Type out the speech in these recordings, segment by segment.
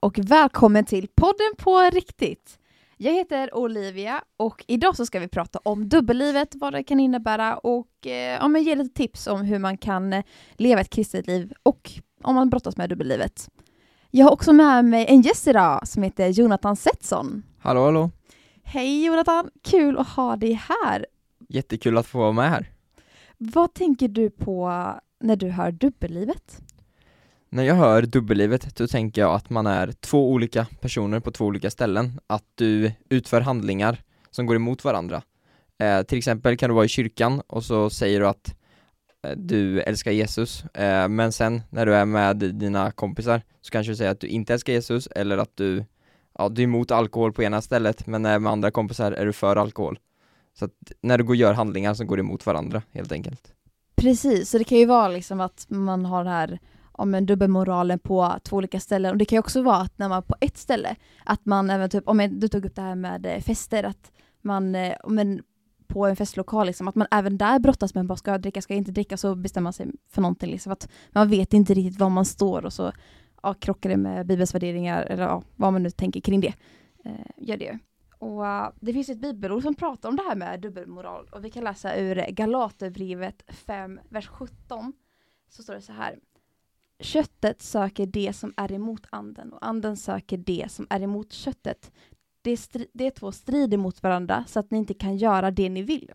och välkommen till podden på riktigt. Jag heter Olivia och idag så ska vi prata om dubbellivet, vad det kan innebära och eh, ja, men ge lite tips om hur man kan eh, leva ett kristet liv och om man brottas med dubbellivet. Jag har också med mig en gäst idag som heter Jonathan Setson. Hallå hallå! Hej Jonathan, kul att ha dig här. Jättekul att få vara med här. Vad tänker du på när du hör dubbellivet? När jag hör dubbellivet, då tänker jag att man är två olika personer på två olika ställen. Att du utför handlingar som går emot varandra. Eh, till exempel kan du vara i kyrkan och så säger du att eh, du älskar Jesus, eh, men sen när du är med dina kompisar så kanske du säger att du inte älskar Jesus eller att du, ja, du är emot alkohol på ena stället men när med andra kompisar är du för alkohol. Så att när du går och gör handlingar som går emot varandra helt enkelt. Precis, så det kan ju vara liksom att man har det här om en dubbelmoralen på två olika ställen. Och det kan ju också vara att när man på ett ställe, att man även typ, om du tog upp det här med eh, fester, att man, eh, om en, på en festlokal, liksom, att man även där brottas med vad ska jag dricka, ska jag inte dricka, så bestämmer man sig för någonting. Liksom, att man vet inte riktigt var man står och så ja, krockar det med Bibelns värderingar, eller ja, vad man nu tänker kring det. Eh, gör det. Och uh, det finns ett bibelord som pratar om det här med dubbelmoral och vi kan läsa ur Galaterbrevet 5, vers 17. Så står det så här. Köttet söker det som är emot anden och anden söker det som är emot köttet. Det, det två strider mot varandra så att ni inte kan göra det ni vill.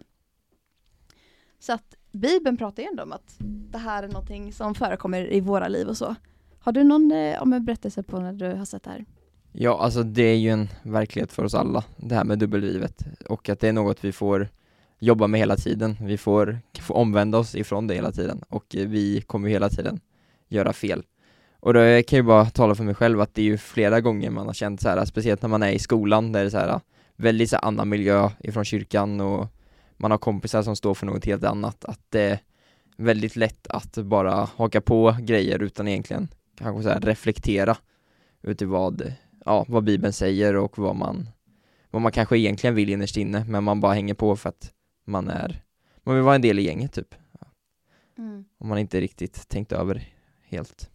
Så att Bibeln pratar ju ändå om att det här är någonting som förekommer i våra liv och så. Har du någon eh, om en berättelse på när du har sett det här? Ja, alltså det är ju en verklighet för oss alla, det här med dubbellivet och att det är något vi får jobba med hela tiden. Vi får, får omvända oss ifrån det hela tiden och eh, vi kommer hela tiden göra fel. Och då kan jag ju bara tala för mig själv att det är ju flera gånger man har känt så här, speciellt när man är i skolan där det är så här väldigt så här annan miljö ifrån kyrkan och man har kompisar som står för något helt annat, att det är väldigt lätt att bara haka på grejer utan egentligen kanske så här reflektera utifrån vad, ja, vad bibeln säger och vad man vad man kanske egentligen vill innerst inne, men man bara hänger på för att man är, man vill vara en del i gänget typ. Mm. Om man inte riktigt tänkt över helt.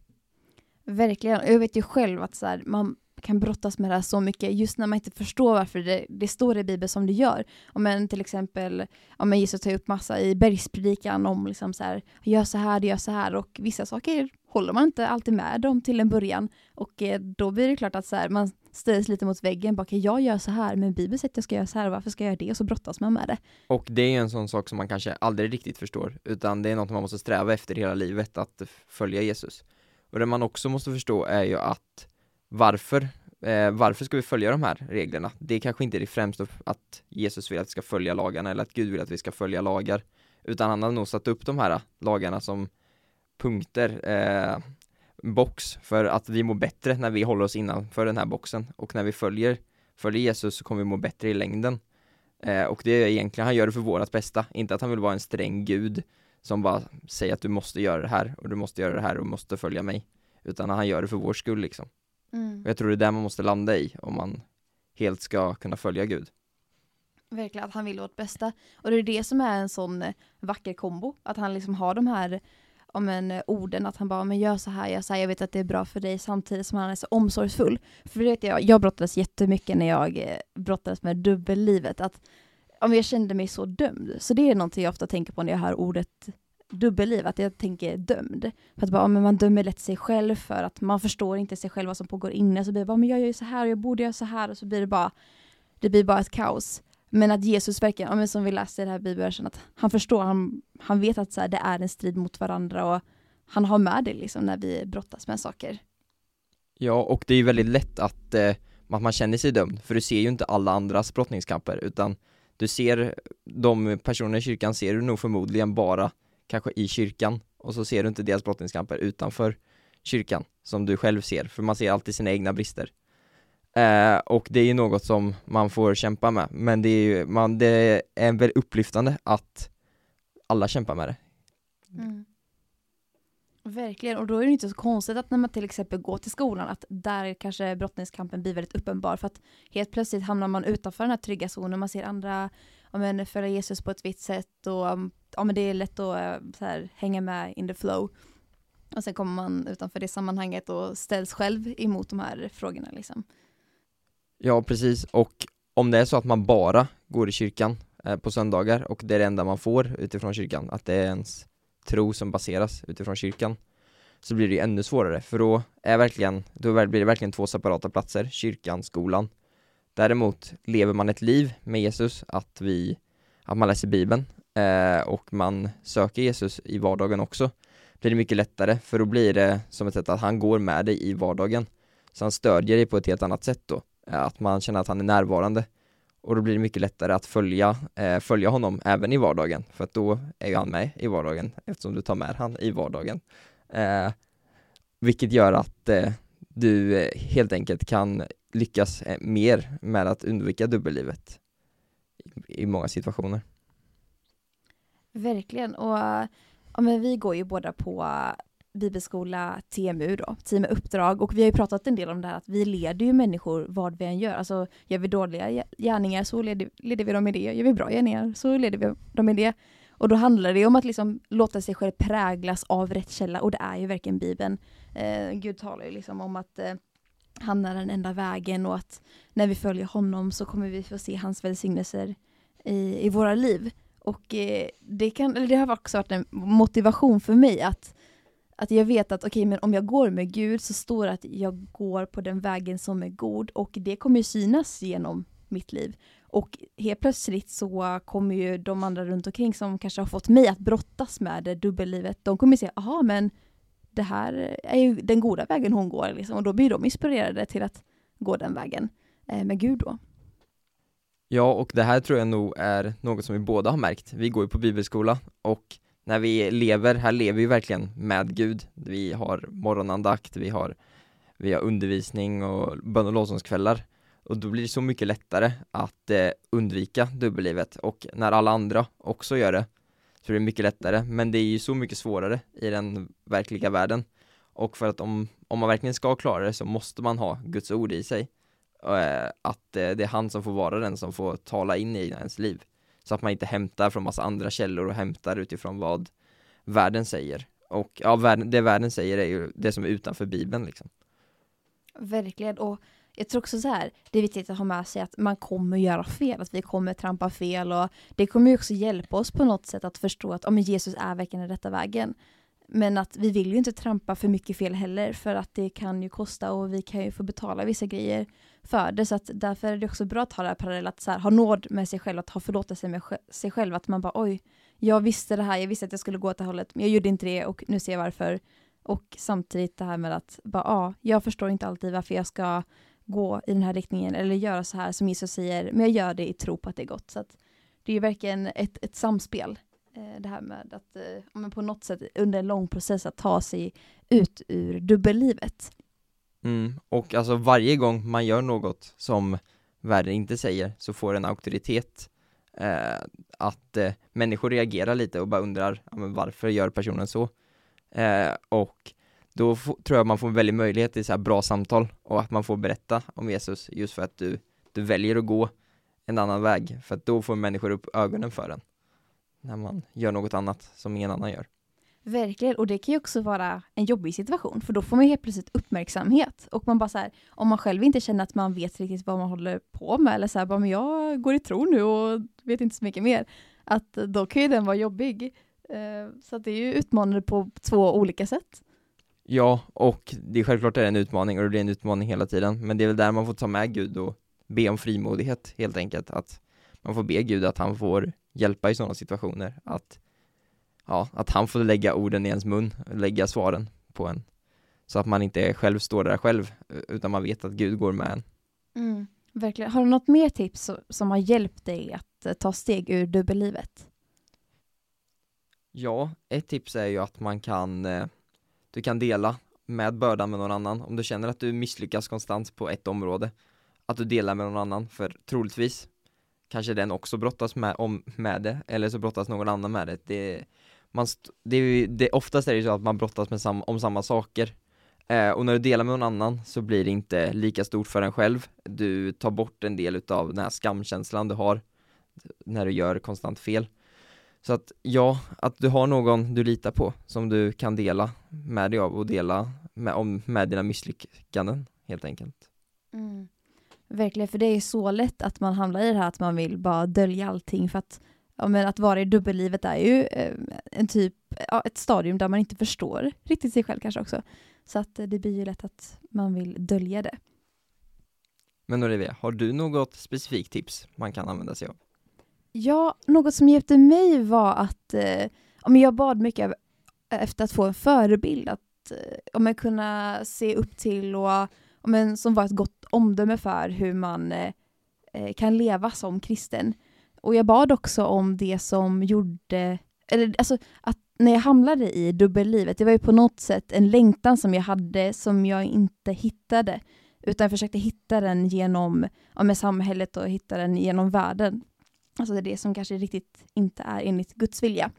Verkligen. Jag vet ju själv att så här, man kan brottas med det här så mycket just när man inte förstår varför det, det står i Bibeln som det gör. Om en till exempel, om Jesus tar upp massa i bergspredikan om liksom så här, gör så här, gör så här och vissa saker håller man inte alltid med om till en början och eh, då blir det klart att så här, man ställs lite mot väggen, bara, jag gör så här, men Bibeln säger att jag ska göra så här, varför ska jag göra det? Och så brottas man med det. Och det är en sån sak som man kanske aldrig riktigt förstår, utan det är något man måste sträva efter hela livet, att följa Jesus. Och det man också måste förstå är ju att varför, eh, varför ska vi följa de här reglerna? Det är kanske inte det främsta att Jesus vill att vi ska följa lagarna eller att Gud vill att vi ska följa lagar, utan han har nog satt upp de här lagarna som punkter, eh, box för att vi mår bättre när vi håller oss innanför den här boxen och när vi följer, följer Jesus så kommer vi må bättre i längden. Eh, och det är egentligen, han gör det för vårat bästa, inte att han vill vara en sträng gud som bara säger att du måste göra det här och du måste göra det här och måste följa mig. Utan han gör det för vår skull liksom. Mm. Och jag tror det är där man måste landa i om man helt ska kunna följa Gud. Verkligen, att han vill vårt bästa. Och det är det som är en sån eh, vacker kombo, att han liksom har de här om en eh, orden, att han bara men gör så här, gör så här, jag vet att det är bra för dig samtidigt som han är så omsorgsfull. För det vet jag, jag brottades jättemycket när jag eh, brottades med dubbellivet, att om jag kände mig så dömd. Så det är någonting jag ofta tänker på när jag hör ordet dubbelliv, att jag tänker dömd. För att bara, men man dömer lätt sig själv för att man förstår inte sig själv vad som pågår inne, så blir det bara, men jag gör ju så här och jag borde göra så här och så blir det bara, det blir bara ett kaos. Men att Jesus verkligen, som vi läser i det här bibelversen, att han förstår, han, han vet att så här, det är en strid mot varandra och han har med det liksom när vi brottas med saker. Ja, och det är ju väldigt lätt att, eh, att man känner sig dömd, för du ser ju inte alla andras brottningskamper, utan du ser de personerna i kyrkan ser du nog förmodligen bara kanske i kyrkan, och så ser du inte deras brottningskamper utanför kyrkan, som du själv ser, för man ser alltid sina egna brister. Eh, och det är ju något som man får kämpa med, men det är ju, man, det är väldigt upplyftande att alla kämpar med det. Mm. Verkligen, och då är det inte så konstigt att när man till exempel går till skolan att där kanske brottningskampen blir väldigt uppenbar för att helt plötsligt hamnar man utanför den här trygga zonen, man ser andra ja, följa Jesus på ett vitt sätt och mm, ja, men det är lätt att eh, så här, hänga med in the flow. Och sen kommer man utanför det sammanhanget och ställs själv emot de här frågorna liksom. Ja, precis. Och om det är så att man bara går i kyrkan eh, på söndagar och det är det enda man får utifrån kyrkan, att det är ens tro som baseras utifrån kyrkan, så blir det ju ännu svårare, för då är verkligen, då blir det verkligen två separata platser, kyrkan, skolan. Däremot lever man ett liv med Jesus, att vi, att man läser bibeln eh, och man söker Jesus i vardagen också, blir det mycket lättare, för då blir det som ett sätt att han går med dig i vardagen. Så han stödjer dig på ett helt annat sätt då, att man känner att han är närvarande. Och då blir det mycket lättare att följa, eh, följa honom även i vardagen, för att då är ju han med i vardagen, eftersom du tar med han i vardagen. Eh, vilket gör att eh, du eh, helt enkelt kan lyckas eh, mer med att undvika dubbellivet i, i många situationer. Verkligen, och ja, men vi går ju båda på bibelskola TMU då, team med uppdrag och vi har ju pratat en del om det här att vi leder ju människor vad vi än gör. Alltså gör vi dåliga gärningar så leder, leder vi dem i det, gör vi bra gärningar så leder vi dem i det. Och då handlar det om att liksom låta sig själv präglas av rätt källa och det är ju verkligen Bibeln. Eh, Gud talar ju liksom om att eh, han är den enda vägen och att när vi följer honom så kommer vi få se hans välsignelser i, i våra liv. Och eh, det, kan, det har också varit en motivation för mig att, att jag vet att okej, okay, men om jag går med Gud så står det att jag går på den vägen som är god och det kommer ju synas genom mitt liv. Och helt plötsligt så kommer ju de andra runt omkring som kanske har fått mig att brottas med det dubbellivet, de kommer säga, jaha men det här är ju den goda vägen hon går, liksom. och då blir de inspirerade till att gå den vägen eh, med Gud då. Ja, och det här tror jag nog är något som vi båda har märkt. Vi går ju på bibelskola och när vi lever, här lever vi verkligen med Gud. Vi har morgonandakt, vi har, vi har undervisning och bön och lovsångskvällar. Och då blir det så mycket lättare att eh, undvika dubbellivet. Och när alla andra också gör det så blir det mycket lättare. Men det är ju så mycket svårare i den verkliga världen. Och för att om, om man verkligen ska klara det så måste man ha Guds ord i sig. Eh, att eh, det är han som får vara den som får tala in i ens liv så att man inte hämtar från massa andra källor och hämtar utifrån vad världen säger. Och ja, världen, det världen säger är ju det som är utanför bibeln liksom. Verkligen, och jag tror också så här, det är viktigt att ha med sig att man kommer göra fel, att vi kommer trampa fel. Och det kommer ju också hjälpa oss på något sätt att förstå att oh, men Jesus är verkligen den rätta vägen. Men att vi vill ju inte trampa för mycket fel heller för att det kan ju kosta och vi kan ju få betala vissa grejer för det. Så att därför är det också bra att ha det här parallellt, att så här, ha nåd med sig själv, att ha förlåtelse med sig själv. Att man bara oj, jag visste det här, jag visste att jag skulle gå åt det hållet, men jag gjorde inte det och nu ser jag varför. Och samtidigt det här med att bara ja, jag förstår inte alltid varför jag ska gå i den här riktningen eller göra så här som Jesus säger, men jag gör det i tro på att det är gott. Så att det är ju verkligen ett, ett samspel, Eh, det här med att eh, på något sätt under en lång process att ta sig ut ur dubbellivet. Mm, och alltså varje gång man gör något som världen inte säger så får en auktoritet eh, att eh, människor reagerar lite och bara undrar ja, men varför gör personen så? Eh, och då tror jag man får en väldig möjlighet till så här bra samtal och att man får berätta om Jesus just för att du, du väljer att gå en annan väg för att då får människor upp ögonen för en när man gör något annat som ingen annan gör. Verkligen, och det kan ju också vara en jobbig situation för då får man helt plötsligt uppmärksamhet och man bara så här, om man själv inte känner att man vet riktigt vad man håller på med eller så här, bara men jag går i tro nu och vet inte så mycket mer, att då kan ju den vara jobbig. Eh, så det är ju utmanande på två olika sätt. Ja, och det är självklart är det en utmaning och det blir en utmaning hela tiden, men det är väl där man får ta med Gud och be om frimodighet helt enkelt, att man får be Gud att han får hjälpa i sådana situationer, att ja, att han får lägga orden i ens mun, lägga svaren på en, så att man inte själv står där själv, utan man vet att Gud går med en. Mm, verkligen. Har du något mer tips som har hjälpt dig att eh, ta steg ur dubbellivet? Ja, ett tips är ju att man kan eh, du kan dela med bördan med någon annan. Om du känner att du misslyckas konstant på ett område, att du delar med någon annan, för troligtvis kanske den också brottas med, om, med det, eller så brottas någon annan med det. det, man det, är, det oftast är det så att man brottas med sam, om samma saker. Eh, och när du delar med någon annan så blir det inte lika stort för en själv. Du tar bort en del utav den här skamkänslan du har när du gör konstant fel. Så att ja, att du har någon du litar på som du kan dela med dig av och dela med, om, med dina misslyckanden helt enkelt. Mm. Verkligen, för det är så lätt att man hamnar i det här att man vill bara dölja allting för att ja, men att vara i dubbellivet är ju eh, en typ, ja, ett stadium där man inte förstår riktigt sig själv kanske också. Så att eh, det blir ju lätt att man vill dölja det. Men Olivia, har du något specifikt tips man kan använda sig av? Ja, något som hjälpte mig var att eh, jag bad mycket efter att få en förebild, att eh, om jag kunna se upp till och men, som var ett gott omdöme för hur man eh, eh, kan leva som kristen. Och jag bad också om det som gjorde, eller alltså att när jag hamnade i dubbellivet, det var ju på något sätt en längtan som jag hade som jag inte hittade, utan jag försökte hitta den genom ja, med samhället och hitta den genom världen. Alltså det är det som kanske riktigt inte är enligt Guds vilja.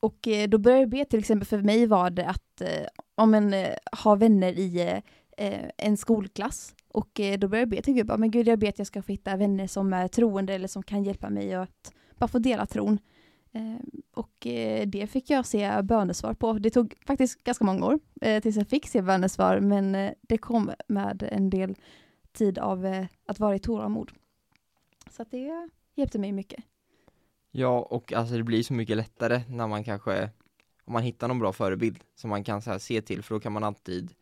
Och eh, då började jag be, till exempel för mig var det att eh, om en eh, vänner i eh, Eh, en skolklass och eh, då började jag be till Gud, men Gud jag ber att jag ska få hitta vänner som är troende eller som kan hjälpa mig att bara få dela tron. Eh, och eh, det fick jag se bönesvar på. Det tog faktiskt ganska många år eh, tills jag fick se bönesvar, men eh, det kom med en del tid av eh, att vara i tålamod. Så att det hjälpte mig mycket. Ja, och alltså det blir så mycket lättare när man kanske, om man hittar någon bra förebild som man kan så här, se till, för då kan man alltid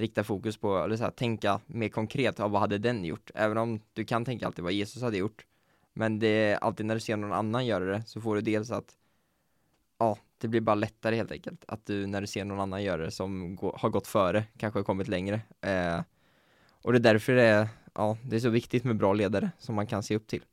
rikta fokus på, eller så här, tänka mer konkret, ja, vad hade den gjort? Även om du kan tänka alltid vad Jesus hade gjort. Men det är alltid när du ser någon annan göra det så får du dels att Ja, det blir bara lättare helt enkelt. Att du när du ser någon annan göra det som gå, har gått före, kanske har kommit längre. Eh, och det är därför det är, ja, det är så viktigt med bra ledare som man kan se upp till.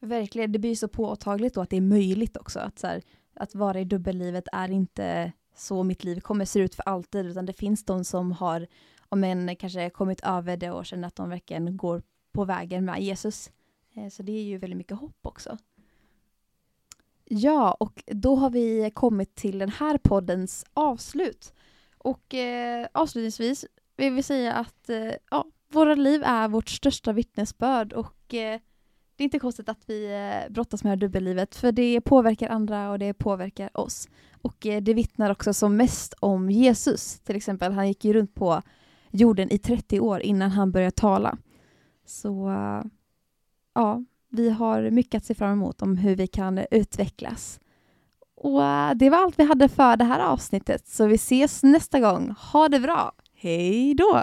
Verkligen, det blir så påtagligt då att det är möjligt också. Att, så här, att vara i dubbellivet är inte så mitt liv kommer se ut för alltid, utan det finns de som har, om en kanske kommit över det och känner att de verkligen går på vägen med Jesus. Eh, så det är ju väldigt mycket hopp också. Ja, och då har vi kommit till den här poddens avslut. Och eh, avslutningsvis vill vi säga att eh, ja, våra liv är vårt största vittnesbörd och eh, det är inte konstigt att vi eh, brottas med det här dubbellivet, för det påverkar andra och det påverkar oss. Och eh, det vittnar också som mest om Jesus. Till exempel, han gick ju runt på jorden i 30 år innan han började tala. Så eh, ja, vi har mycket att se fram emot om hur vi kan utvecklas. Och det var allt vi hade för det här avsnittet, så vi ses nästa gång. Ha det bra! Hej då!